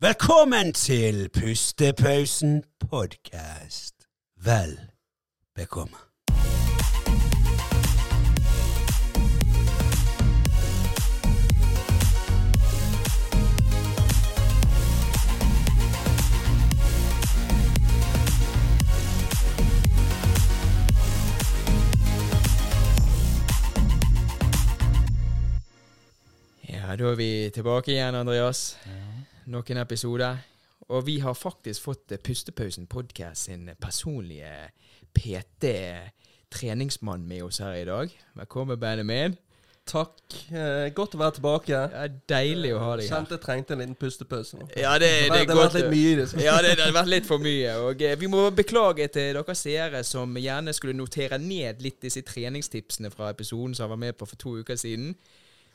Velkommen til Pustepausen podkast. Vel bekomme. Ja, da er vi tilbake igjen, Andreas. Nok en episoder. Og vi har faktisk fått eh, Pustepausen podcast sin personlige PT-treningsmann med oss her i dag. Velkommen, Benjamin. Takk. Eh, godt å være tilbake. Ja, deilig å ha deg her. Kjente jeg trengte en liten pustepause. nå. Ja, det, det, det, det har vært litt mye i det. Ja, det, det har vært litt for mye. Og eh, vi må beklage til dere seere som gjerne skulle notere ned litt disse treningstipsene fra episoden som han var med på for to uker siden.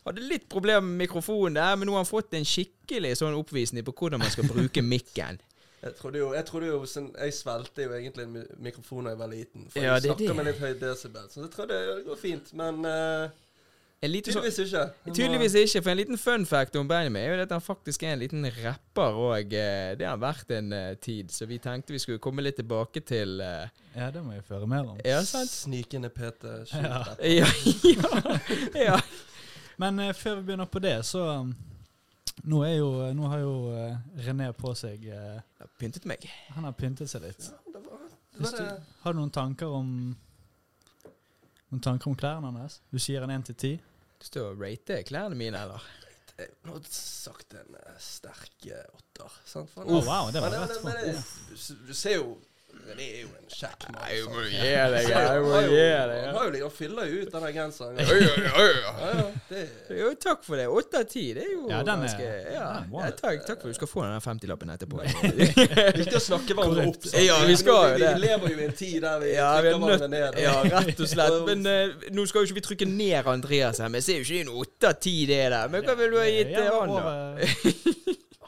Hadde litt problemer med mikrofonen der, men nå har han fått en skikkelig sånn oppvisning på hvordan man skal bruke mikken. Jeg trodde jo, jeg trodde jo sånn, Jeg svelgte jo egentlig en mi- mikrofon da jeg var liten. For Ja, jeg snakker med litt høy desibel. Så jeg trodde det går fint. Men uh, En liten tydeligvis ikke. Må- tydeligvis ikke, for en liten fun fact om Benjamin er jo at han faktisk er en liten rapper, og eh, det har vært en uh, tid. Så vi tenkte vi skulle komme litt tilbake til uh, Ja, det må jeg føre mer om. Ja, sant? Snikende PT. Ja. Ja, ja, ja. Men eh, før vi begynner på det, så um, nå, er jo, nå har jo eh, René på seg eh, har pyntet meg. Han har pyntet seg litt. Det var, det Hvis var du, det. har du noen tanker om Noen tanker om klærne hans? Du sier en 1 til ti. Du står og rater klærne mine, eller? Jeg hadde sagt en eh, sterk eh, åtter. Sant? For- Å, wow, det var Men rett men på. Du ser jo Det er jo en kjekk mann. Nei, må sant? gi deg, jeg må gi deg. Han har jo han fyller ut denne genseren. Jo, takk for det. Åtte av ti, det er jo Ja, den er- ganske Ja, den takk, takk for du skal få den 50-lappen etterpå. Viktig å snakke hverandre opp. Ja, vi skal jo vi, det. Vi lever jo i en tid der vi Ja, er trykker hverandre ned. Ja, rett og slett. Men eh, nå skal jo ikke vi trykke ned Andreas her, men jeg ser jo ikke en åtte av ti, det der. Men hva vil du ha gitt han, da? over-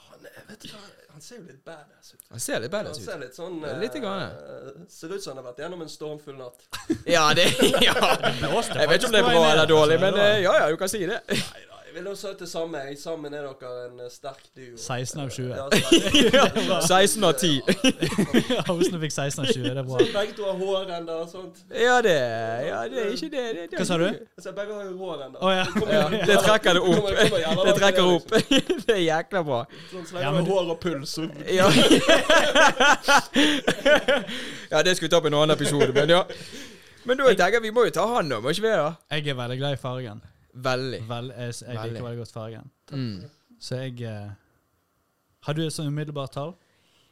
Han, er- vet du hva, han ser jo litt badass ut. Han ser litt badass ut. ser litt sånn Ja, litt uh, eh, Ser ut som han har vært gjennom en stormfull natt. Ja, det Ja. Jeg vet ikke om det er bra eller dårlig, men eh, ja ja, du kan si det. Nei vil også til samme. Jeg, sammen er dere en eh, sterk duo. 16 av 20. Ja, 16 av 10. Åsne fikk 16 av 20, det er bra. Så begge to har hår ennå og sånt. Ja, det Ja, det er ikke det. det, det Hva sa du? Så begge har jo hår ennå. Oh, ja. Ja, det trekker det opp. Det trekker opp. Det er jækla bra. Sånn så Ja, lenge du har hår og puls, Ja. ja, det skal vi ta på en annen episode, men ja. Men da tenker jeg vi må jo ta han nå, må ikke vi det? Jeg er veldig glad i fargen. Veldig. Vel, jeg, jeg Veldig. liker veldig godt fargen. Mm. Så jeg eh, Har du et sånn umiddelbart tall?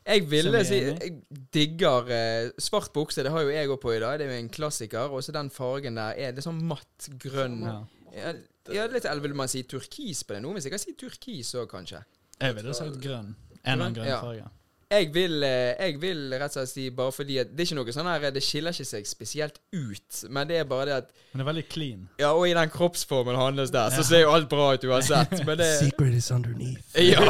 Jeg ville si. Jeg digger eh, svart bukse, det har jo jeg òg på i dag. Det er jo en klassiker. Og så den fargen der er det sånn matt grønn. Ja. Ja, ja, litt, eller vil man si turkis på det? Noen vil sikkert si turkis òg, kanskje. Jeg ville sagt grønn. En eller annen grønn farge. Jeg vil, eh, jeg vil rett og slett si bare fordi at Det er ikke noe sånn her Det skiller ikke seg spesielt ut, men det er bare det at Men det er veldig clean. Ja, og i den kroppsformen hans der, så ser jo alt bra ut uansett. Men det Secret is underneath. ja,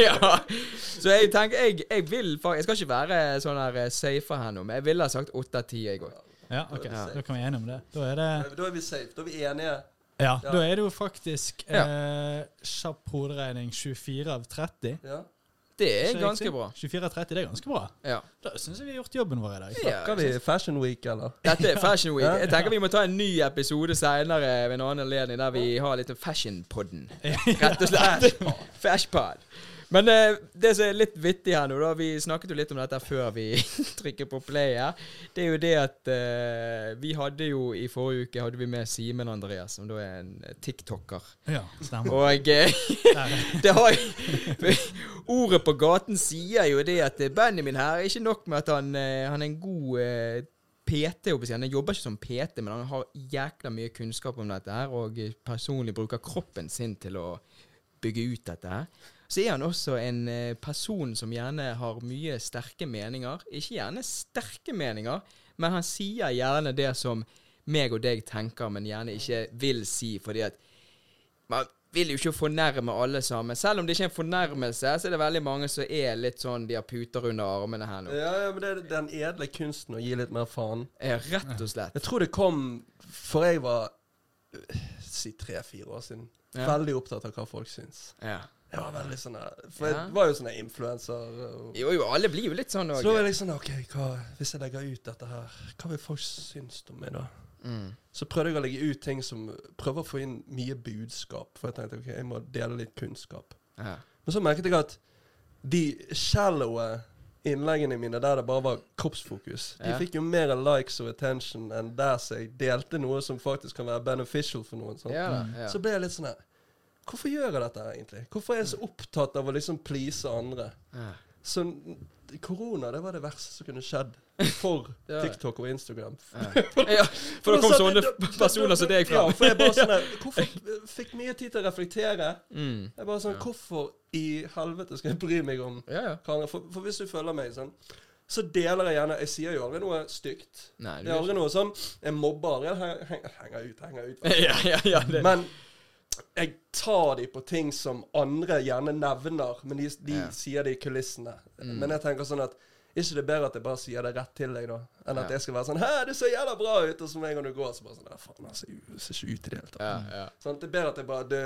ja. Så jeg tenker Jeg, jeg vil faktisk Jeg skal ikke være sånn her eh, safer her nå, men jeg ville ha sagt åtte av ti, jeg òg. Ja, ok. Ja. Da kan vi enige om det. Da er det Da er vi safe. Da er vi enige. Ja, Ja. da er det jo faktisk eh, kjapp hoderegning 24 av 30. Ja. Det er ganske bra. 24 av 30, det er ganske bra. Ja. Da syns jeg vi har gjort jobben vår i dag. Ja, vi Fashion Week, eller? Dette er Fashion Week. Jeg tenker vi må ta en ny episode senere ved en annen anledning der vi har litt Fashion-podden. Rett og slett. Fashpod. Men eh, det som er litt vittig her nå, da Vi snakket jo litt om dette før vi trykker på play her. Det er jo det at eh, vi hadde jo i forrige uke hadde vi med Simen Andreas, som da er en tiktoker. Ja, stemmer. Og eh, det har Ordet på gaten sier jo det at Benjamin her er ikke nok med at han, han er en god PT. Han jobber ikke som PT, men han har jækla mye kunnskap om dette her, og personlig bruker kroppen sin til å bygge ut dette her. Så er han også en eh, person som gjerne har mye sterke meninger. Ikke gjerne sterke meninger, men han sier gjerne det som meg og deg tenker, men gjerne ikke vil si, fordi at man vil jo ikke fornærme alle sammen. Selv om det ikke er en fornærmelse, så er det veldig mange som er litt sånn De har puter under armene her nå. Ja, ja, men det er den edle kunsten å gi litt mer faen. Ja, Rett og slett. Jeg tror det kom For jeg var øh, Si tre-fire år siden. Ja. Veldig opptatt av hva folk syns. Ja. Jeg var veldig sånn For Ja. jeg var jo sånn influenser. Jo, jo, alle blir jo litt sånn Så da var jeg liksom, sånn OK, hva, hvis jeg legger ut dette her, hva vil folk synes om meg da? Mm. Så prøvde jeg å legge ut ting som prøver å få inn mye budskap. For jeg tenkte ok, jeg må dele litt kunnskap. Ja. Men så merket jeg at de shallowe innleggene mine der det bare var kroppsfokus, de Ja. fikk jo mer likes og attention enn der så jeg delte noe som faktisk kan være beneficial for noen. Ja, ja. Så ble jeg litt sånn her Hvorfor gjør jeg dette egentlig? Hvorfor er jeg så opptatt av å liksom please andre? Ja. Så korona, det var det verste som kunne skjedd for. TikTok og Instagram. ja, for det kom sånne personer som deg Ja, for jeg bare sånn her Hvorfor fikk mye tid til å reflektere? Mm. Jeg bare sånn. Hvorfor i helvete skal jeg bry meg om hva andre For, for hvis du følger meg sånn så deler jeg gjerne Jeg sier jo aldri noe stygt. Nei, Det er aldri noe sånn Jeg mobber aldri. Jeg henger ut, henger ut. ja, ja, ja. Men jeg tar de på ting som andre gjerne nevner, men de, de Ja. sier det i kulissene. Mm. Men jeg tenker sånn at ikke det er bedre at jeg bare sier det rett til deg, da, enn at jeg skal være sånn 'Hæ, du ser jævla bra ut', og så med en gang du går, så bare sånn faen, han ser, ser ikke ut i det hele tatt'. Ja, ja. Sånn, det er bedre at jeg bare det,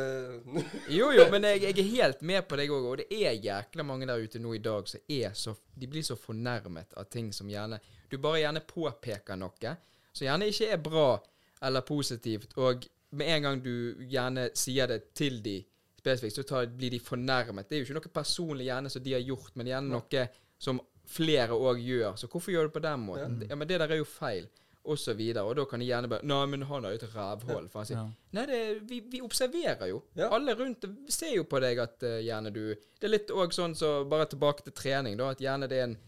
Jo, jo, men jeg, jeg er helt med på deg òg, og det er jækla mange der ute nå i dag som er så De blir så fornærmet av ting som gjerne Du bare gjerne påpeker noe som gjerne ikke er bra eller positivt, og med en gang du gjerne sier det til de spesifikt, så tar, blir de fornærmet. Det er jo ikke noe personlig gjerne som de har gjort, men gjerne noe som flere òg gjør. Så hvorfor gjør du på den måten? Ja, men det der er jo feil. Og så videre. Og da kan de gjerne bare Nei, men han har jo et rævhull. For han sier Ja. Nei, det, vi, vi observerer jo. Ja. Alle rundt ser jo på deg at uh, gjerne du Det er litt òg sånn så Bare tilbake til trening, da. At gjerne det er en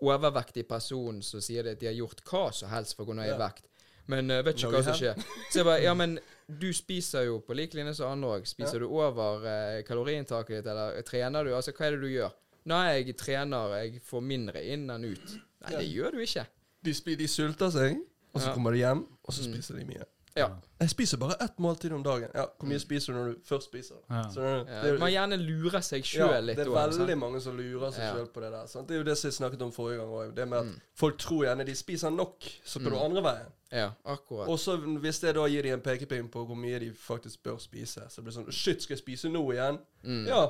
overvektig person som sier det at de har gjort hva som helst for å gå ned i vekt. Men uh, vet ikke hva som skjer. Så jeg bare Ja, men du spiser jo på lik linje som andre òg. Spiser du over eh, kaloriinntaket ditt, eller trener du? Altså, hva er det du gjør? Nei, jeg trener, jeg får mindre inn enn ut. Nei, det gjør du ikke. de, de sulter seg, og så Ja. kommer de hjem, og så Mm. spiser de mye. Ja. Jeg spiser bare ett måltid om dagen. Ja, Hvor mye spiser du når du først spiser? Ja. Så det, det, det, man gjerne lurer seg ja, sjøl litt det er veldig mange som lurer seg Ja. selv på det der. Sant? Det er jo det som jeg snakket om forrige gang òg. Det med at Mm. folk tror gjerne de spiser nok, så går mm. Mm. andre veien. Ja, akkurat. Og så hvis det da gir de en pekepinn på hvor mye de faktisk bør spise, så blir det sånn Shit, skal jeg spise nå igjen? Mm. Ja.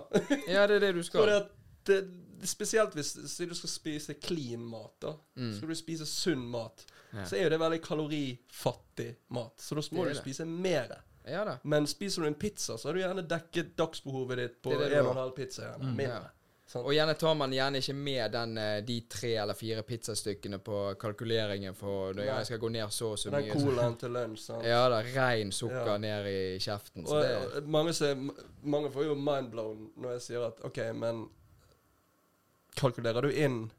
Ja, det er det du Så skal. det, det, spesielt hvis du skal spise clean mat, da. Mm. Skal du spise sunn mat, Ja. så er jo det veldig kalorifattig mat. Så da må du det. spise mer. Ja. Men spiser du en pizza, så har du gjerne dekket dagsbehovet ditt på Det det en og en halv pizza. Mm. Mindre. Ja. Sånn. Og gjerne tar man gjerne ikke med den, eh, de tre eller fire pizzastykkene på kalkuleringen for Nei. jeg skal gå ned så og så Den mye. colaen til lunsj. Sant? Ja da, rein sukker Ja. ned i kjeften. Så Og, det mange, ser, mange får jo mindblown når jeg sier at OK, men kalkulerer du inn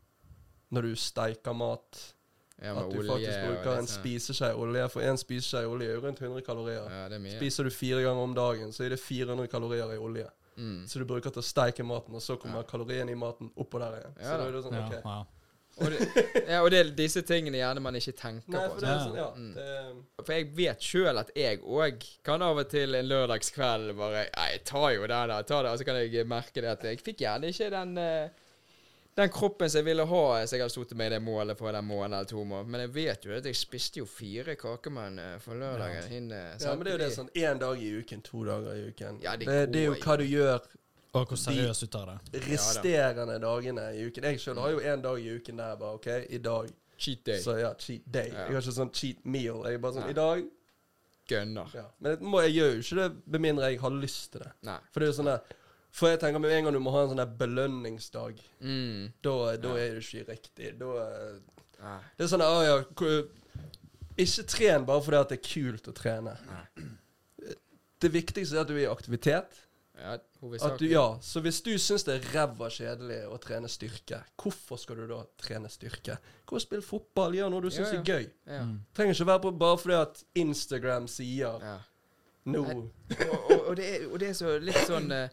når du steiker mat, ja, at du olje faktisk bruker en spiseskje olje? For en spiseskje olje er jo rundt 100 kalorier. Ja, det er. Spiser du fire ganger om dagen, så er det 400 kalorier i olje. Mm. Så du bruker til å steike maten, og så kommer Ja. kaloriene i maten oppå der igjen. Ja så da er det sånn, Ja, ok. ja. Og, det, ja, og det er disse tingene gjerne man ikke tenker Nei, på. for det er sånn, ja. Mm. Det, For jeg vet sjøl at jeg òg kan av og til en lørdagskveld bare Nei, jeg tar jo den, da. Jeg tar det, og så kan jeg merke det at jeg fikk gjerne ikke den eh, den kroppen som jeg ville ha hvis jeg hadde sittet med i det målet for den måneden eller to måneder. Men jeg vet jo at jeg spiste jo fire kakemenn eh, for lørdagen. Ja. Inne, ja, men det er jo det sånn én dag i uken, to dager i uken. Ja, det det, det er jo hva du gjør Og hvor seriøst du tar det. resterende dagene i uken. Jeg sjøl har jo én dag i uken der bare OK, i dag Cheat day. Så ja, cheat day. Ja. Jeg har ikke sånn cheat meal. Jeg er bare sånn Nei. I dag Gønner. ja. Men det må, jeg gjør jo ikke det med mindre jeg har lyst til det. Nei. For det er jo sånn der For jeg tenker med en gang du må ha en sånn der belønningsdag, Mm. da, da Ja. er det ikke riktig. Da Nei. Det er sånn ah, ja Ikke tren bare fordi at det er kult å trene. Det viktigste er at du er i aktivitet. Ja, At du, ja, Så hvis du syns det er ræva kjedelig å trene styrke, hvorfor skal du da trene styrke? Gå og spill fotball, gjør noe du syns Ja, ja. er gøy. Ja. Mm. Trenger ikke være på bare fordi at Instagram sier ja. No. Og, og, og, det er, og det er så litt sånn eh,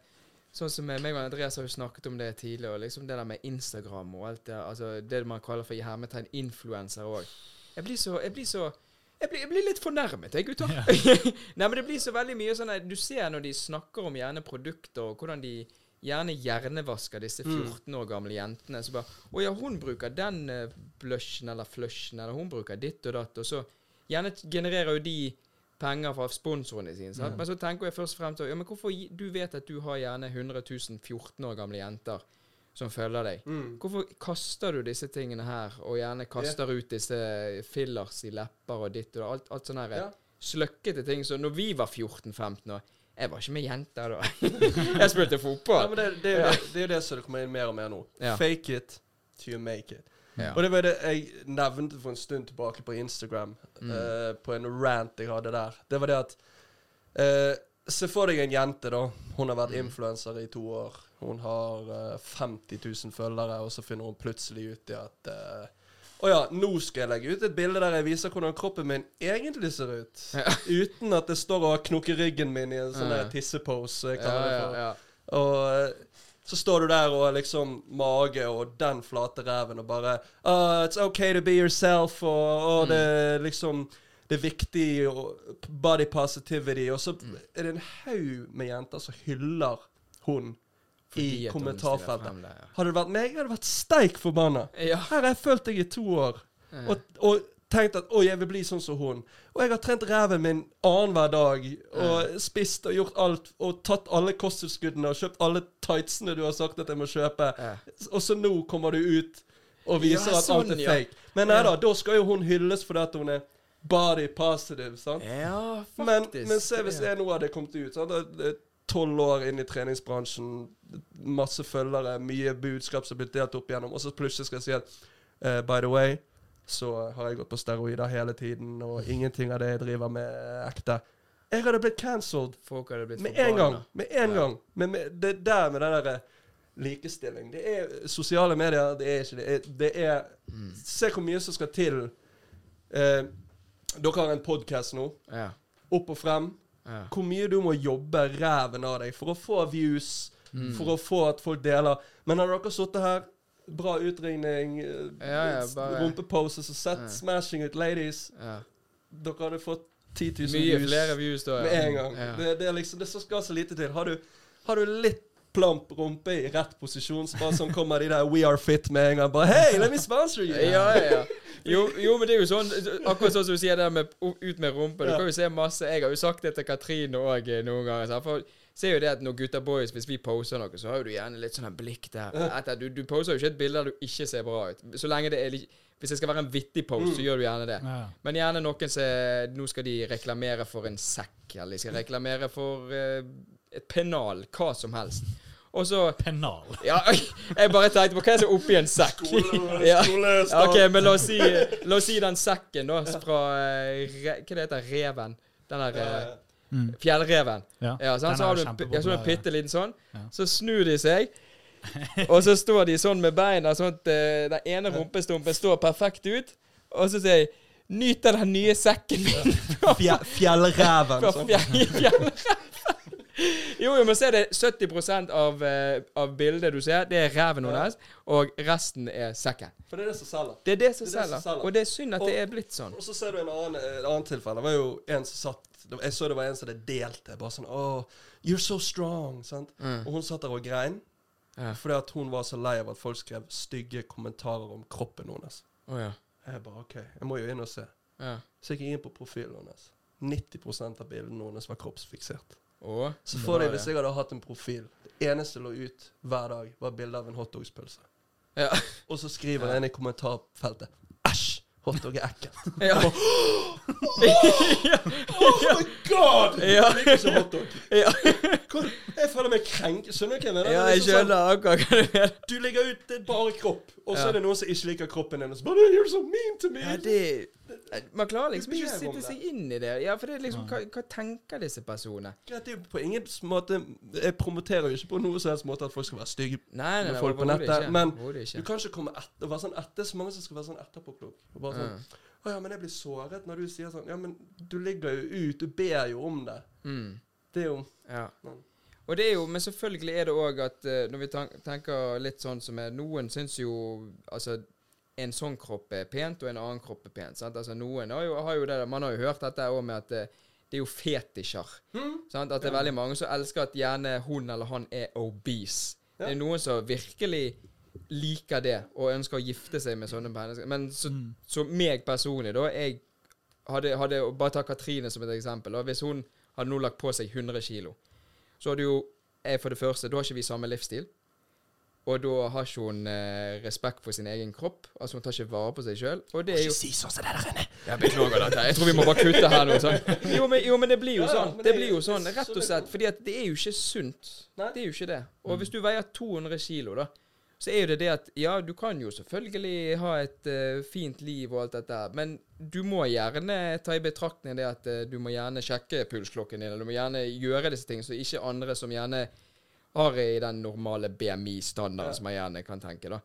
Sånn som meg og Andreas har jo snakket om det tidligere. Liksom det der med Instagram og alt det Altså det man kaller for i hermetegn influenser òg. Jeg blir så Jeg blir så jeg blir, jeg blir litt fornærmet, jeg, gutter. Nei, men det blir så veldig mye sånn Du ser når de snakker om gjerne produkter, og hvordan de gjerne hjernevasker disse Mm. 14 år gamle jentene. Så bare Å ja, hun bruker den eh, blushen eller flushen, eller hun bruker ditt og datt. Og så gjerne genererer jo de penger fra sponsorene sine. Sant? Men så tenker jeg først og fremst ja, men hvorfor Du vet at du har gjerne 100 000 14 år gamle jenter som følger deg. Mm. Hvorfor kaster du disse tingene her, og gjerne kaster ut disse fillers i lepper og ditt og alt, alt sånne her Ja. sløkkete ting som når vi var 14-15 år Jeg var ikke med jenter da. jeg spilte Ja, fotball. men det, det, er jo det, det er det som det kommer inn mer og mer nå. Ja. Fake it to make it. Ja. Og det var det jeg nevnte for en stund tilbake på Instagram, Mm. uh, på en rant jeg hadde der. Det var det at uh, Se for deg en jente, da. Hun har vært Mm. influenser i to år. Hun har uh, 50 000 følgere, og så finner hun plutselig ut i at eh, å ja, nå skal jeg legge ut et bilde der jeg viser hvordan kroppen min egentlig ser ut. Ja. Uten at det står og knokker ryggen min i en sånn Ja. tissepose. Ja, ja, ja. Og så står du der og liksom mage og den flate reven og bare uh, It's okay to be yourself, og, og Mm. det liksom Det er viktig, og body positivity. Og så Mm. er det en haug med jenter som hyller hun Fordi i kommentarfeltet. frem det, ja. Hadde det vært meg, hadde jeg vært steik forbanna. Ja. Her har jeg følt deg i to år Ja. og, og tenkt at oi, jeg vil bli sånn som hun. Og jeg har trent reven min annenhver dag. Og spist og gjort alt. Og tatt alle kosttilskuddene og kjøpt alle tightsene du har sagt at jeg må kjøpe. mm. Og så nå kommer du ut og viser Ja, at alt sånn, er ja. fake. Men nei da, da skal jo hun hylles fordi at hun er body positive. sant? Ja, faktisk. men se hvis jeg nå hadde kommet ut sant? Tolv år inn i treningsbransjen, masse følgere, mye budskap som er blitt delt opp igjennom, og så plutselig skal jeg si at uh, by the way, så har jeg gått på steroider hele tiden, og ingenting av det jeg driver med, er ekte. Jeg hadde blitt cancelled hadde med en gang. Med en Ja. gang. Men med, det der med den derre likestilling Det er sosiale medier, det er ikke det. Er, det er Mm. Se hvor mye som skal til. Eh, dere har en podkast nå. Ja. Opp og frem. Ja. Hvor mye du må jobbe ræven av deg for å få views, Mm. for å få at folk deler. Men har dere sittet her, bra utringning, eh, Ja, ja, bare- rumpeposes og sett Ja. smashing ut ladies ja. Dere hadde fått 10 000 Mye views flere views da. med en gang. Det, det er liksom, det skal så lite til. Har du, har du litt plump rumpe i rett posisjon, så bare sånn kommer de der We Are Fit med en gang. Bare Hey, let me sponsor you! Ja, ja, ja. Jo, jo, men det er jo sånn Akkurat sånn som du sier det med ut med rumpe. Du kan jo se masse Jeg har jo sagt det til Katrine òg noen ganger. For ser jo det at når gutta boys, hvis vi poser noe, så har jo du gjerne litt sånn blikk der. Etter, du, du poser jo ikke et bilde der du ikke ser bra ut. Så lenge det er litt Hvis det skal være en vittig post, så gjør du gjerne det. Ja. Men gjerne noen som Nå skal de reklamere for en sekk, eller de skal reklamere for uh, et pennal. Hva som helst. Og så Pennal. Ja, jeg bare tenkte på hva er det som er oppi en sekk? Skole- ja. OK, men la oss si, la oss si den sekken, da, fra uh, re, Hva det heter Reven? Den der eh, Mm. Fjellreven. Ja. Ja, Så er har du en, ja, sånn en kjempepopulær, bitte liten sånn. Ja. Så snur de seg, og så står de sånn med beina sånn at eh, den ene rumpestumpen står perfekt ut, og så sier jeg Nyt av den nye sekken min fjellreven. fjell, fjellreven. Jo, jo, men se det 70% av, eh, av bildet du ser, det er reven hennes, og resten er sekken. For det er det som selger. Det er det som Det er det som selger. selger. Og det er synd at Og- det er blitt sånn. Og så ser du en annen, et annet tilfelle. Det var jo en som satt Jeg så det var en som det delte. Bare sånn Oh, you're so strong. Sant? Mm. Og hun satt der og grein Ja. fordi at hun var så lei av at folk skrev stygge kommentarer om kroppen hennes. Å ja. Jeg bare OK, jeg må jo inn og se. ja. Så gikk inn på profilen hennes. 90% av bildene hennes var kroppsfiksert. Å, Så får deg hvis jeg hadde hatt en profil Det eneste lå ut hver dag, var bilde av en hotdogspølse. Ja. Og så skriver Ja. en i kommentarfeltet Æsj! Hotdog er ekkelt. Ja. Oh my god! Ja. Jeg liker ikke hotdog. Ja. Jeg føler meg krenket. Skjønner du hva jeg mener? ja, Det er jeg liksom sånn, skjønner akkurat hva du mener. Du legger ut det er bare kropp, og så Ja. er det noen som ikke liker kroppen din. Og så bare You're so mean to me! Ja, det Man klarer liksom ikke å sitte seg inn i det. Ja, for det er liksom Hva, hva tenker disse personene? Ja, det er jo på ingen måte Jeg promoterer jo ikke på noen som helst måte at folk skal være stygge. Nei, nei, Med folk på nettet, ikke. men Du kan ikke komme etter og være sånn etter så mange som skal være sånn etterpåklok. Og bare sånn ja. Å ja, men jeg blir såret når du sier sånn Ja, men du ligger jo ut, du ber jo om det. Mm. Det er jo Ja. Men- Og det er jo, men selvfølgelig er det òg at eh, når vi tenker litt sånn som er Noen syns jo altså en sånn kropp er pent, og en annen kropp er pent. Altså Noen har jo, har jo det Man har jo hørt dette òg med at eh, det er jo fetisjer. Sant? At det er veldig mange som elsker at gjerne hun eller han er obese. Det er noen som virkelig liker det, og ønsker å gifte seg med sånne mennesker. Men så, Mm. så meg personlig, da Jeg hadde, hadde Bare ta Katrine som et eksempel. Da. hvis hun hadde nå lagt på seg 100 kilo, så hadde jo jeg for det første Da har ikke vi samme livsstil. Og da har ikke hun eh, respekt for sin egen kropp. Altså Hun tar ikke vare på seg sjøl. Og det er jo Si sånn som det der inne. Jeg beklager dette. Jeg tror vi må bare kutte her nå. Sånn. Jo, men, jo, men det blir jo Ja, ja, sånn. men Det det- blir jo sånn, rett og slett. Fordi at det er jo ikke sunt. Nei. Det er jo ikke det. Og hvis du veier 200 kilo, da, så er jo det det at Ja, du kan jo selvfølgelig ha et eh, fint liv og alt dette her, men du må gjerne ta i betraktning det at eh, du må gjerne sjekke pulsklokken din, eller du må gjerne gjøre disse tingene, så ikke andre som gjerne har i den normale BMI-standarden Ja. som jeg gjerne kan tenke, da.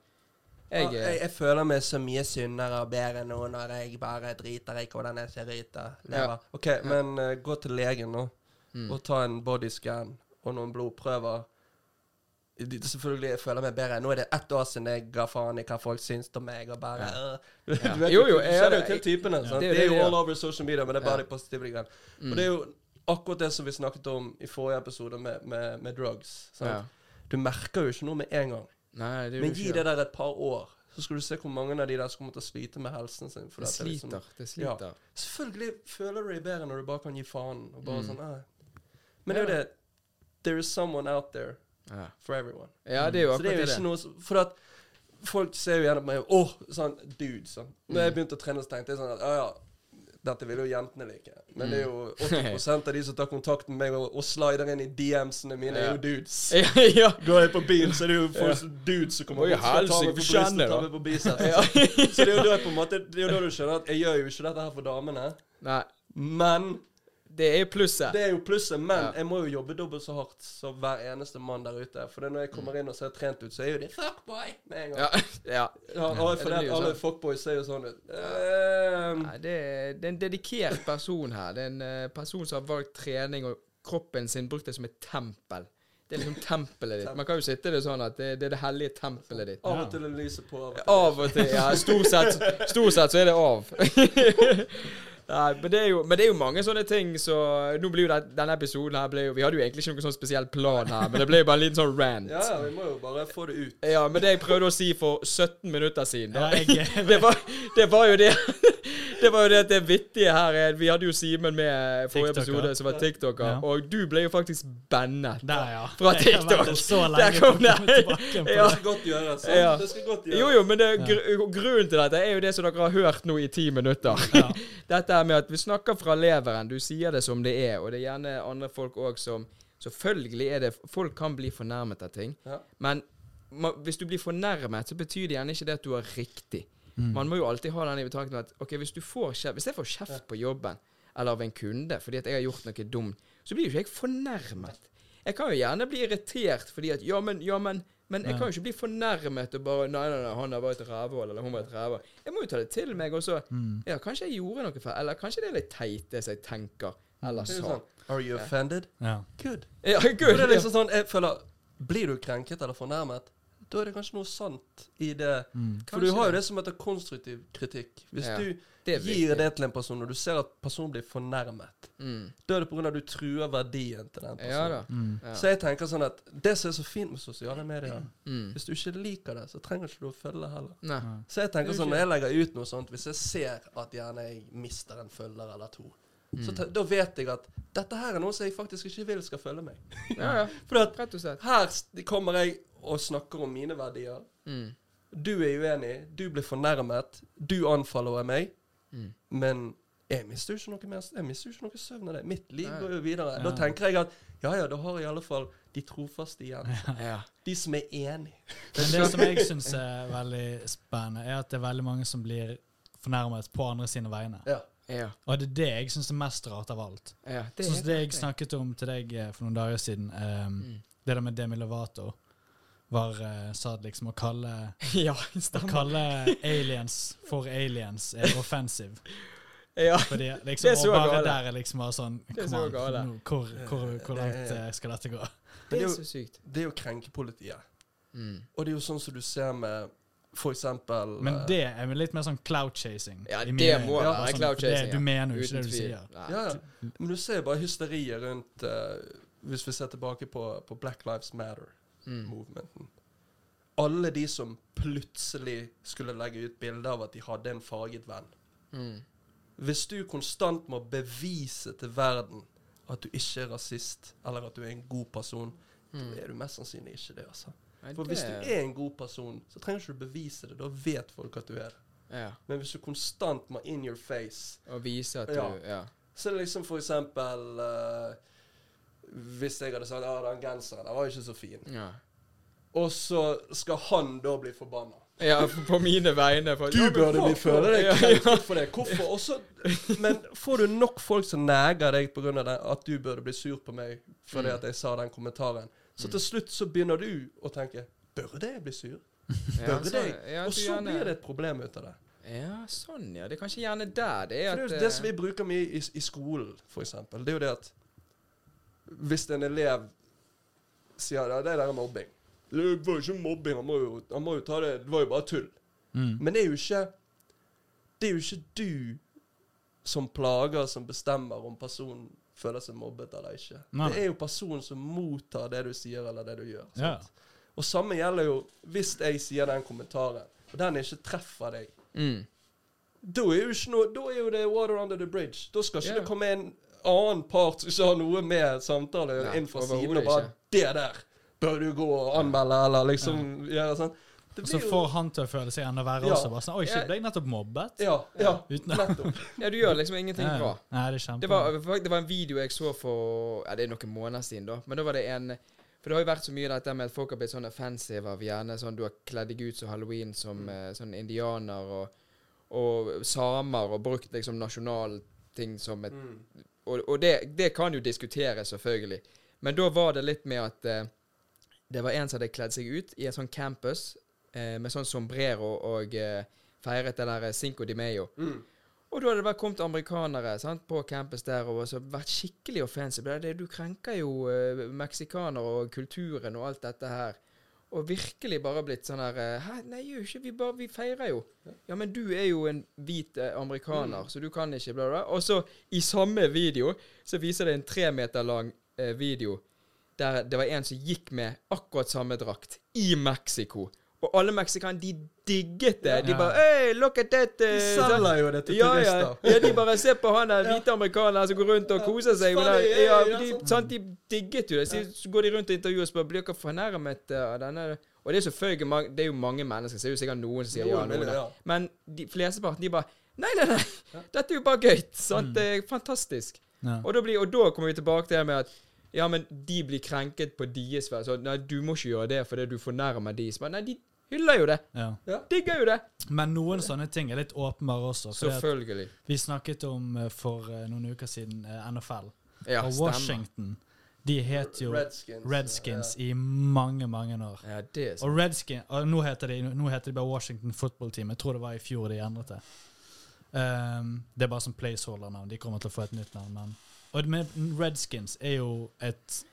Jeg, Jeg, jeg, eh, jeg føler meg så mye sunnere og bedre nå når jeg bare driter i hvordan jeg ser ut og lever. Ja. OK, men uh, gå til legen nå mm. og ta en bodyscan og noen blodprøver. Selvfølgelig jeg føler meg bedre. Nå er det ett år siden jeg ga faen i hva folk syns om meg. Og bare Ja. øh. Du vet Jo, jo, du jeg er jo til typene. Det Det jo er jo all over social media, men det er bare Ja. de positive greiene. Mm. Og det er jo akkurat det som vi snakket om i forrige episode med, med, med drugs. Ja. Du merker jo ikke noe med en gang. Nei, det Men gi det der et par år, så skal du se hvor mange av de der som kommer til å slite med helsen sin. Det liksom- sliter. Det sliter. Selvfølgelig føler du deg bedre når du bare kan gi faen. Og bare Mm. sånn, eh. Men det er jo det There is someone out there Ja. for everyone. ja, det er jo akkurat det er jo det. ikke noe For at folk ser jo gjerne på meg Åh, sånn dude, sånn. Når jeg Mm. begynte å trene, så tenkte jeg sånn at ja, ja, dette vil jo jentene like. Men det er jo Mm. 80% av de som tar kontakt med meg og, og slider inn i DMs-ene mine, er jo dudes. Ja, ja. Går jeg på byen, så er det jo folk ja. dudes som kommer bort og tar meg på brystet og ta meg på biceps. Så Det er jo da du skjønner at jeg gjør jo ikke dette her for damene. Nei, Men det er plusset. det er jo plusset. Men Ja. jeg må jo jobbe dobbelt så hardt som hver eneste mann der ute. For det når jeg kommer inn og ser trent ut, så er jo det fuckboy med en gang. Ja, ja. For det alle sånn. fuckboys ser jo sånn ut. Um, Nei, det, er, det er en dedikert person her. Det er en uh, person som har valgt trening og kroppen sin brukt det som et tempel. Det er liksom tempelet ditt. Man kan jo sitte det sånn at det, det er det hellige tempelet ditt. av og til det lyser på. Av og til. Ja, stort sett, stort sett så er det av. Nei, men det, jo, men det er jo mange sånne ting så Nå blir jo det, denne episoden her ble jo Vi hadde jo egentlig ikke noen sånn spesiell plan her, men det ble jo bare en liten sånn rant. Ja, ja, vi må jo bare få det ut. Ja, men det jeg prøvde å si for 17 minutter siden da, Ja, jeg- det, var, det var jo det Det var jo det at det vittige her er Vi hadde jo Simen med forrige TikToker. episode, som var tiktoker, Ja. og du ble jo faktisk bannet. Ja. Fra TikTok. Der kom det. Ja. Det skal godt gjøres. Ja. Det skal godt gjøres. Jo, jo, men det, gr grunnen til dette er jo det som dere har hørt nå i ti minutter. Ja. Dette med at vi snakker fra leveren. Du sier det som det er, og det er gjerne andre folk òg som Selvfølgelig er det Folk kan bli fornærmet av ting, Ja. men hvis du blir fornærmet, så betyr det gjerne ikke det at du har riktig. Mm. Man må jo alltid ha den i betraktning at ok, hvis du får kjeft, Hvis jeg får kjeft på jobben, eller av en kunde fordi at jeg har gjort noe dumt, så blir jo ikke jeg fornærmet. Jeg kan jo gjerne bli irritert fordi at Ja, men, ja, men men jeg kan jo ikke bli fornærmet og bare Nei, nei, nei, han har vært et rævhål, eller hun var et rævhål. Jeg må jo ta det til meg, og så Mm. Ja, kanskje jeg gjorde noe feil, eller kanskje det er litt teit, det som jeg tenker, eller er sa. sånn Are you offended? Ja. Good. Ja, good. det er liksom sånn, jeg føler Blir du krenket eller fornærmet, da er det kanskje noe sant i det. Mm. For du har jo det. det som heter konstruktiv kritikk. Hvis Ja, du Det gir det til en person, og du ser at personen blir fornærmet, Mm. da er det pga. at du truer verdien til den Ja personen. da. Mm. Så jeg tenker sånn at det som er så fint med sosiale medier Mm. Hvis du ikke liker det, så trenger ikke du å følge det heller. Nei. Så jeg tenker er sånn, når jeg legger ut noe sånt, hvis jeg ser at gjerne jeg mister en følger eller to, så Mm. te- da vet jeg at dette her er noe som jeg faktisk ikke vil skal følge meg. Ja, ja. For at Rett og slett. her kommer jeg og snakker om mine verdier. Mm. Du er uenig, du blir fornærmet, du anfaller meg, Mm. men jeg mister jo ikke noe mer Jeg mister jo ikke noe søvn av det. Mitt liv Nei. går jo videre. Ja. Da tenker jeg at ja ja, da har jeg i alle fall de trofaste igjen. Ja. De som er enig. Men det som jeg syns er veldig spennende, er at det er veldig mange som blir fornærmet på andre sine vegne. Ja. Ja. Og det er det jeg syns er mest rart av alt. ja. det, som det jeg snakket om til deg eh, for noen dager siden, um, Mm. det der med Demi Lovato, var uh, sa at liksom å kalle, Ja, å kalle aliens for aliens er offensive. Ja. Fordi liksom, Det er så og bare gale. der er liksom bare sånn Det er så an, gale. nå, hvor, hvor, hvor langt eh, skal dette gå? Det det er så jo, sykt. det er jo krenkepolitiet. Mm. Og det er jo sånn som du ser med for eksempel Men eh, det er litt mer sånn cloud chasing. Ja, det må være sånn, cloud chasing. det-. Du mener jo ikke det du sier. Ja, ja. Men du ser jo bare hysteriet rundt uh, Hvis vi ser tilbake på, på Black Lives Matter-movementen. Mm. Alle de som plutselig skulle legge ut bilde av at de hadde en farget venn. Mm. Hvis du konstant må bevise til verden at du ikke er rasist, eller at du er en god person, Mm. da er du mest sannsynlig ikke det. altså. Nei, For det- hvis du er en god person, så trenger ikke du bevise det. Da vet folk at du er det. Ja. Men hvis du konstant må in your face, Og vise at du Ja. Ja. så liksom for eksempel eh, Hvis jeg hadde sagt at den genseren den var ikke så fin, ja. og så skal han da bli forbanna. Ja, på mine vegne. For, Du burde bli føle deg krenket for det. Hvorfor? Også, men får du nok folk som neger deg pga. at du burde bli sur på meg fordi Mm. at jeg sa den kommentaren, så til slutt så begynner du å tenke Burde jeg bli sur? Burde jeg? Og så blir det et problem ut av det. Ja, sånn, ja. Det er kanskje gjerne der det er det at det som vi bruker mye i, i skolen, eksempel. Det er jo det at hvis en elev sier ja, det der er mobbing Det var jo ikke mobbing, han må jo, han må jo ta det Det var jo bare tull. Mm. Men det er jo ikke Det er jo ikke du som plager, som bestemmer om personen føler seg mobbet eller ikke. Nei. Det er jo personen som mottar det du sier eller det du gjør. Ja. Og samme gjelder jo hvis jeg sier den kommentaren, og den ikke treffer deg. mm. Da er jo ikke noe Da er jo det water under the bridge. Da skal ikke yeah. det komme en annen part som ikke har noe med samtale ja, inn fra siden og bare ikke. 'Det der bør du gå og anmelde', eller liksom gjøre sånn. Og så får han til å føle seg enda verre Ja. også. Bare sånn, Oi, shit, ble jeg nettopp mobbet? Ja, ja, Uten nettopp. Ja, du gjør liksom ingenting Ja, ja. bra. Nei, det er Det var, det var en video jeg så for Ja, det er noen måneder siden, da. Men da var det en For det har jo vært så mye dette med at folk har blitt sånn offensive av gjerne sånn Du har kledd deg ut som halloween som eh, sånn indianer og, og samer og brukt liksom nasjonalting som et Mm. Og, og det, det kan jo diskuteres, selvfølgelig. Men da var det litt med at eh, det var en som hadde kledd seg ut i en sånn campus eh, med sånn sombrero og eh, feiret det der Cinco de Mayo. Mm. Og da hadde det bare kommet amerikanere sant, på campus der og så vært skikkelig offensive. Du krenker jo eh, meksikanere og kulturen og alt dette her. Og virkelig bare blitt sånn her eh, Hæ, nei, jo ikke vi bare Vi feirer jo. Ja, men du er jo en hvit amerikaner, amerikaner, så du kan ikke bla. bla. Og så, i samme video, så viser det en tre meter lang eh, video der det var en som gikk med akkurat samme drakt i Mexico. Og alle meksikanere, de digget det. De bare Hey, look at that! De eh, sånn- selger jo det til ja, ja, turister. ja, de bare ser på han der hvite amerikaneren som går rundt og koser seg. Men, ja, ja, de, sånn. sant, de digget jo det. Så går de rundt og intervjuer og spør blir dere fornærmet av denne Og det er selvfølgelig det er jo mange mennesker, så det er jo sikkert noen som sier ja. Noen Men de flesteparten, de bare Nei, nei, nei! Dette er jo bare gøy. Sant? Mm. Det er fantastisk. Ja. Og da, blir, og da kommer vi tilbake til det med at ja, men de blir krenket på deres vei. Så nei, du må ikke gjøre det fordi du fornærmer de. Nei, de hyller jo det. Ja. Digger jo det. Men noen sånne ting er litt åpenbare også. Selvfølgelig. vi snakket om eh, for eh, noen uker siden eh, NFL. Ja, og stemmer. Washington de het jo Redskins. Redskins i mange, mange år. Ja, det er sant. Og Redskin, og nå heter de, nå heter de bare Washington Football Team. Jeg tror det var i fjor de endret det. Um, det er bare som placeholder-navn. De kommer til å få et nytt navn. Men. Og Redskins er jo et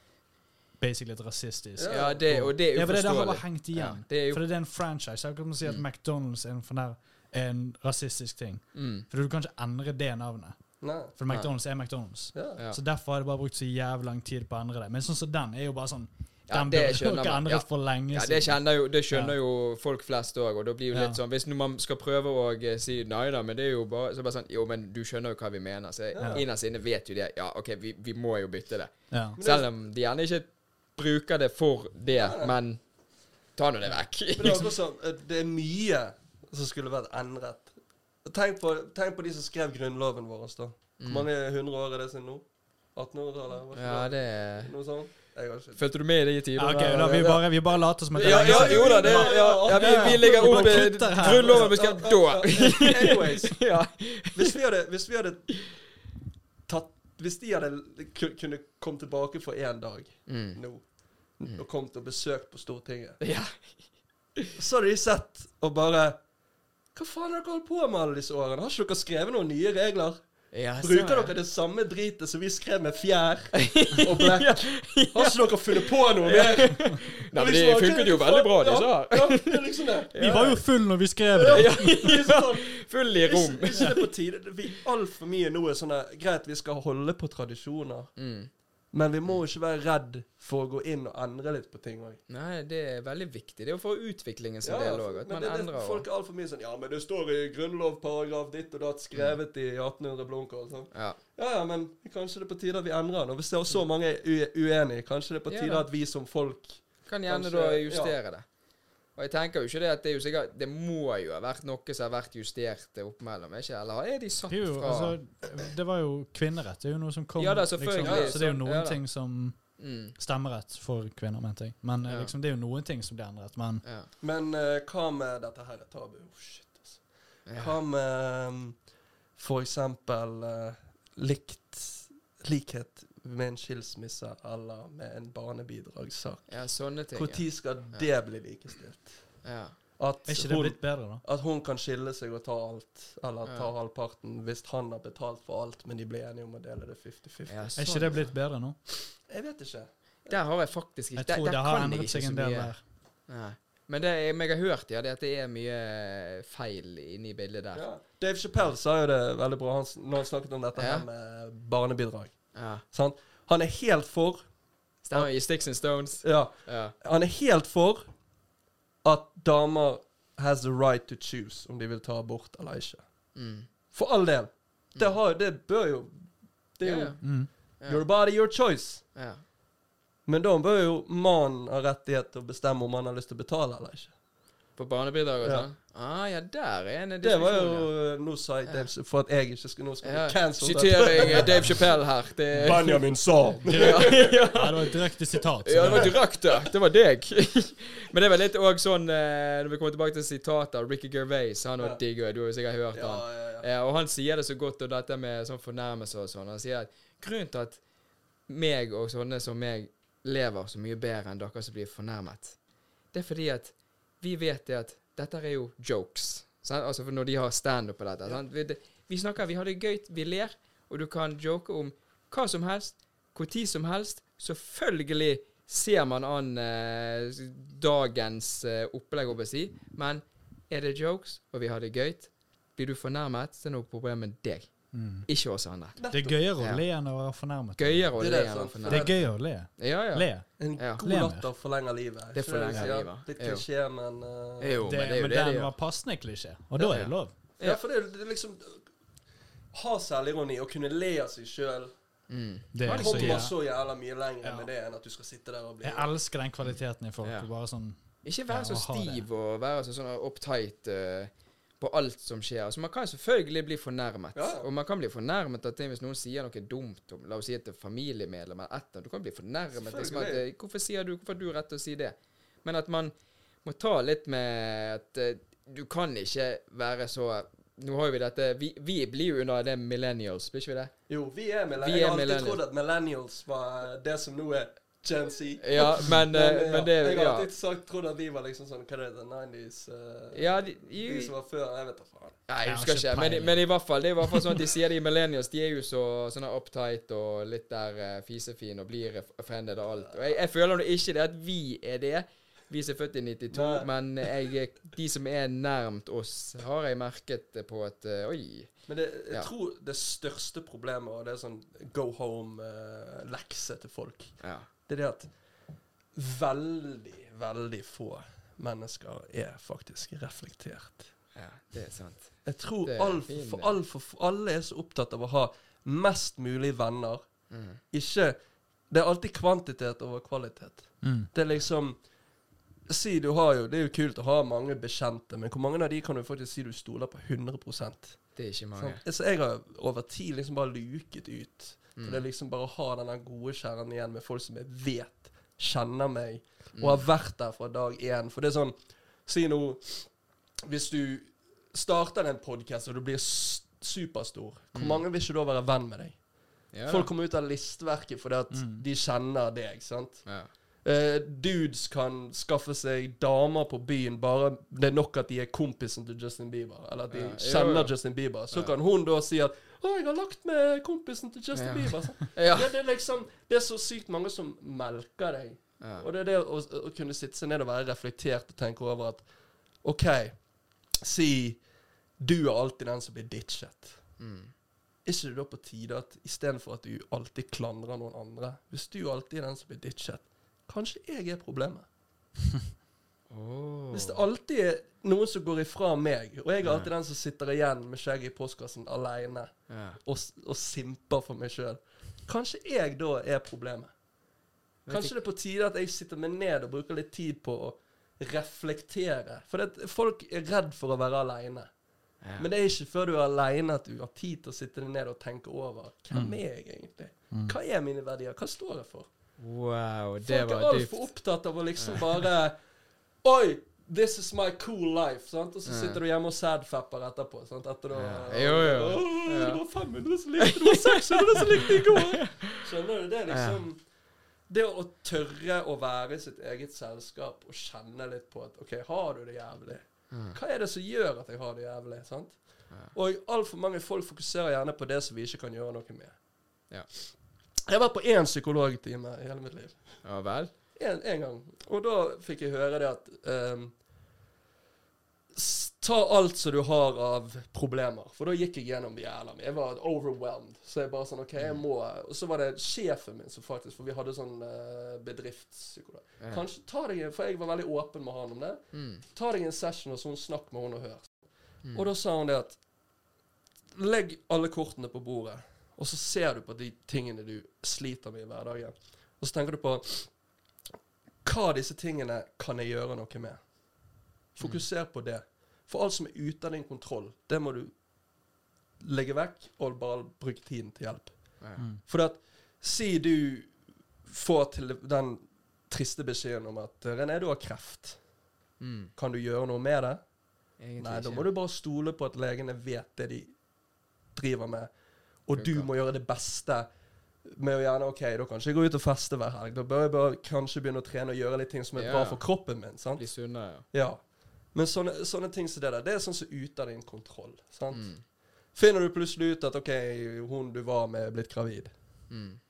basically et rasistisk Ja. Ja, det, og det er Ja, for det, det har bare hengt igjen. Ja, det er jo For det er en franchise. Jeg kan si at Mm. McDonald's er en, fornær, er en rasistisk ting. mm, For du kan ikke endre det navnet. Nei. For Nei. McDonald's er McDonald's. Ja. ja. Så derfor har det bare brukt så jævlig lang tid på å endre det. Men sånn som den er jo bare sånn Ja, Den det burde skjønner man. endret Ja. for lenge Ja, det, siden. jo, det skjønner Ja. jo folk flest òg, og da blir jo Ja. litt sånn Hvis man skal prøve å eh, si nei da, men det er jo bare Så bare sånn Jo, men du skjønner jo hva vi mener. Så Ja. innerst inne vet jo det. Ja, OK, vi, vi må jo bytte det. Ja. Det- Selv om de gjerne ikke bruker det for det, men ta nå det Men vekk. det er sånn, eh, det er mye som skulle vært endret. Tenk på, tenk på de som skrev grunnloven vår. da. Hvor mange hundre år er det siden nå? 1800-tallet? var ikke Mm. Ja, det er Noe sånt? Fulgte du med i de tider? Ja, okay, da, vi, bare, vi bare later som at det Ja, ja, jo da, det ja, ja, vi, vi legger opp eh. Grunnloven vi skrev da. Anyways, hvis vi hadde, hvis vi hadde tatt Hvis de hadde kunne komme tilbake for én dag Mm. nå, og kommet og besøkt på Stortinget, ja. så hadde de sett og bare Hva faen har dere holdt på med alle disse årene? Har ikke dere skrevet noen nye regler? ja Bruker dere det samme dritet som vi skrev med fjær og blekk? Har ikke dere funnet på noe mer? Nei, men det funket jo veldig bra, disse her. Ja, ja, det er liksom. Vi var jo full når vi skrev det. Ja, ja. Full i rom. Hvis ikke det er på tide Vi Altfor mye nå er sånn Greit, vi skal holde på tradisjoner, Mm. Men vi må ikke være redd for å gå inn og endre litt på ting òg. Nei, det er veldig viktig. Det er jo for utviklingen sin del òg. At man det, det, endrer folk er altfor mye sånn Ja, men det står i grunnlovparagraf ditt og datt, skrevet i 1800 blomkål. Sånn. Ja. Ja, ja, men kanskje det er på tide at vi endrer den. Og hvis det er så mange er uenige, kanskje det er på tide ja, at vi som folk Kan gjerne Kanskje- da justere det. Og jeg tenker jo ikke det at det er jo sikkert Det må jo ha vært noe som har vært justert opp mellom, ikke Eller er de satt Det, jo, fra altså, det var jo kvinnerett. Det er jo noe som kom Ja da, selvfølgelig. ja, så det er jo noen ja ting som mm, Stemmerett for kvinner, mente jeg. Men eh, Ja. liksom, det er jo noen ting som blir endret. Men ja. Men uh, hva med Dette her er tabu. Oh, shit, altså. Ja. Hva med um, for eksempel likt likhet med en skilsmisse eller med en barnebidragssak? ja, sånne ting. Når skal det bli likestilt? Ja. At er ikke det hun, blitt bedre, da? at hun kan skille seg og ta alt, eller Ja. ta halvparten, hvis han har betalt for alt, men de blir enige om å dele det 50-50. Ja, Er sånn, ikke det blitt bedre nå? Jeg vet ikke. Der har jeg faktisk ikke Jeg tror der det har endret seg en del der. Nei. Men det jeg, jeg har hørt, ja, det er at det er mye feil inni i bildet der. Ja. Dave Chappelle sa jo det veldig bra han, når han snakket om dette Ja. her med barnebidrag. Ja. Sant? Han er helt for Stemmer. I Sticks and Stones. Ja. Ja. Han er helt for at damer has the right to choose om de vil ta abort eller ikke. Mm. For all del. Det, har, det bør jo Det er jo Ja, ja. Mm. Your body, your choice. Ja. Men da bør jo mannen ha rettighet til å bestemme om han har lyst til å betale eller ikke. På barnebidrag og Ja. sånn? Ah, ja, der er en Det var jo Nå sa jeg Dave For at jeg ikke skal Nå skal ja. cancel Sitering eh, Dave Chappelle her. Det, Benjamin sa. ja, ja. Ja, det var et direkte sitat. Ja, det var det- direkte. Det var deg. Men det er vel litt òg sånn eh, Når vi kommer tilbake til sitater Ricky Gervais, han Ja. digg, Du har jo sikkert hørt Ja, han. ja, ja. Og han sier det så godt, og dette med sånn fornærmelse og sånn. Han sier at grunnen til at meg og sånne som meg lever så mye bedre enn dere som blir fornærmet, det er fordi at vi vet det at dette er jo jokes. Sant? Altså når de har standup på dette. Sant? Vi, vi snakker, vi har det gøy, vi ler, og du kan joke om hva som helst, hvor tid som helst. Selvfølgelig ser man an eh, dagens eh, opplegg, håper jeg å si, men er det jokes, og vi har det gøy, blir du fornærmet, så er det noe problem med deg, Mm. ikke oss andre. Det er gøyere å le enn å være fornærmet. Gøyere å Det er le enn å sant? fornærme. Det er gøy å le. Ja, ja. Le. En Ja. god latter forlenger livet. Det forlenger sier? livet. Litt klisjé, men eh, Jo, Det, men det er jo men det den var passende klisjé, og da er det lov. Ja, for det er det er liksom Ha selvironi og kunne le av seg sjøl Mm. Det er Ja, det så kommer så jævla mye lenger Ja. med det enn at du skal sitte der og bli Jeg elsker den kvaliteten i folk. Ja. Bare sånn Ikke være så Ja, det. stiv og være så sånn uptight eh, på alt som skjer. Altså, man kan selvfølgelig bli fornærmet. Ja. Og man kan bli fornærmet av ting hvis noen sier noe dumt om La oss si et familiemedlem eller et. Du kan bli fornærmet. Liksom, at, eh, hvorfor sier du Hvorfor har du rett til å si det? Men at man må ta litt med at eh, du kan ikke være så Nå har vi dette Vi, vi blir jo under det millennials, blir ikke vi det? Jo, vi er millennials. Vi er Jeg har alltid trodd at millennials var det som nå er Gen Z. Ja, men, eh, men det Jeg har alltid sagt, trodd at de var liksom sånn Hva er det, the 90s? uh, ja de, De som var før, jeg vet da faen. Nei, jeg husker ikke ikke. Men, men i hvert fall, det er i hvert fall sånn at de sier de millennials De er jo så sånn uptight og litt der uh, fisefine og blir offended og alt. Og jeg, jeg føler nå ikke det at vi er det, vi som er født i 92, Nei. men jeg, de som er nærmt oss, har jeg merket på at uh, Oi. Men det, jeg Ja. tror det største problemet, og det er sånn go home-lekse til folk, Ja. Det er det at veldig, veldig få mennesker er faktisk reflektert. ja det er sant. Jeg tror er alt for, alt for, alle er så opptatt av å ha mest mulig venner. Mm. Ikke Det er alltid kvantitet over kvalitet. mm. Det er liksom Si du har jo Det er jo kult å ha mange bekjente, men hvor mange av de kan du faktisk si du stoler på 100% Det er ikke mange. sant? Så jeg har over tid liksom bare luket ut. For Mm. det er liksom bare å ha den gode kjernen igjen med folk som jeg vet kjenner meg, Mm. og har vært der fra dag én. For det er sånn Si nå Hvis du starter en podkast og du blir superstor, hvor Mm. mange vil ikke da være venn med deg? Ja. Folk kommer ut av listverket fordi at Mm. de kjenner deg, sant? ja. Uh, dudes kan skaffe seg damer på byen bare det er nok at de er kompisen til Justin Bieber, eller at de Ja, jo, kjenner jo. Justin Bieber. Så Ja. kan hun da si at 'Å, jeg har lagt med kompisen til Justin Ja. Bieber'. sant? Ja. Det, det, er liksom, det er så sykt mange som melker deg. Ja. Og det er det å, å kunne sitte seg ned og være reflektert og tenke over at OK, si du er alltid den som blir ditchet. Mm. er ikke det da på tide at istedenfor at du alltid klandrer noen andre Hvis du alltid er den som blir ditchet, kanskje jeg er problemet? Åh. Hvis det alltid er noen som går ifra meg, og jeg er alltid den som sitter igjen med skjegget i postkassen aleine yeah. og, og simper for meg sjøl, kanskje jeg da er problemet? Kanskje det er på tide at jeg sitter meg ned og bruker litt tid på å reflektere. For det, folk er redd for å være aleine. Ja. Men det er ikke før du er aleine at du har tid til å sitte ned og tenke over hvem er jeg egentlig? Hva er mine verdier? Hva står jeg for? Wow, det Folk er altfor opptatt av å liksom bare Oi! This is my cool life. Sant? Og så sitter du hjemme og sadfapper etterpå. Sant? Etter Ja. Jo, jo. Åh, Det var 500 som likte det, var 600 som likte det i går. Skjønner du? Det er liksom Det å tørre å være i sitt eget selskap og kjenne litt på at OK, har du det jævlig? Hva er det som gjør at jeg har det jævlig? sant? Og altfor mange folk fokuserer gjerne på det som vi ikke kan gjøre noe med. Ja. Jeg har vært på én psykologtime i hele mitt liv. Ja vel? En, en gang. Og da fikk jeg høre det at um, Ta alt som du har av problemer. For da gikk jeg gjennom jævla mye. Jeg var overwhelmed. Så jeg bare sånn OK, jeg må Og så var det sjefen min som faktisk For vi hadde sånn uh, bedriftspsykolog. Ja. Kanskje ta deg en For jeg var veldig åpen med han om det. Mm. Ta deg en session og sånn snakk med henne og hør. Mm. Og da sa hun det at Legg alle kortene på bordet, og så ser du på de tingene du sliter med i hverdagen. Og så tenker du på hva av disse tingene kan jeg gjøre noe med? Fokuser på det. For alt som er ute av din kontroll, det må du legge vekk og bare bruke tiden til hjelp. Mm. For at Si du får til den triste beskjeden om at René, du har kreft. Mm. Kan du gjøre noe med det? Egentlig Nei, da må du bare stole på at legene vet det de driver med, og du må gjøre det beste med å gjerne OK, da kan jeg ikke gå ut og feste hver helg. Da bør jeg bare kanskje begynne å trene og gjøre litt ting som er Ja. bra for kroppen min. sant? Bli sunnere, Ja. Men sånne, sånne ting som det der, det er sånn som så ute av din kontroll. sant? Mm. Finner du plutselig ut at OK, hun du var med, er blitt gravid. Mm.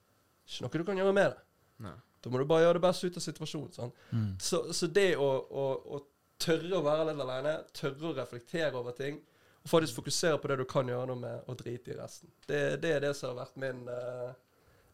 Ikke noe du kan gjøre med det. Nei. Da må du bare gjøre det beste ut av situasjonen. sant? Mm. Så, så det å, å, å tørre å være litt alene, tørre å reflektere over ting, og faktisk fokusere på det du kan gjøre noe med, og drite i resten. Det, det er det som har vært min eh,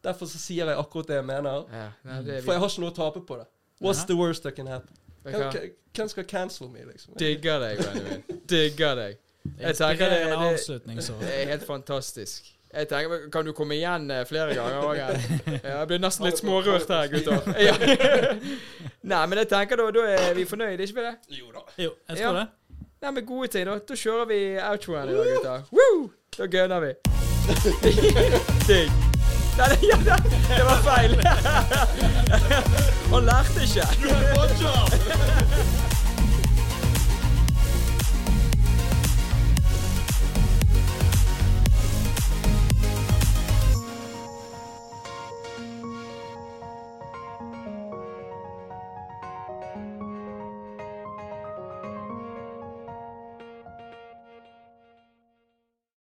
Derfor så sier jeg akkurat det jeg mener. Ja, nei, det For jeg har ikke noe å tape på det. What's ja. the worst that can happen? Hvem, skal cancel me, liksom? Digger deg, Benjamin. Digger deg. Jeg tenker det- er det- avslutning, så. Det er helt fantastisk. Jeg tenker, Kan du komme igjen eh, flere ganger òg? Jeg blir nesten litt smårørt her, gutter. Ja. Nei, men jeg tenker da, da er vi fornøyde, ikke vi det? Jo da. Jo, jeg Ja. tror det. Nei, men gode ting, da. Da kjører vi outroen i dag, gutter. Woo! Da gunner vi. Digg. Nei, det, ja, det, var feil. Han lærte ikke.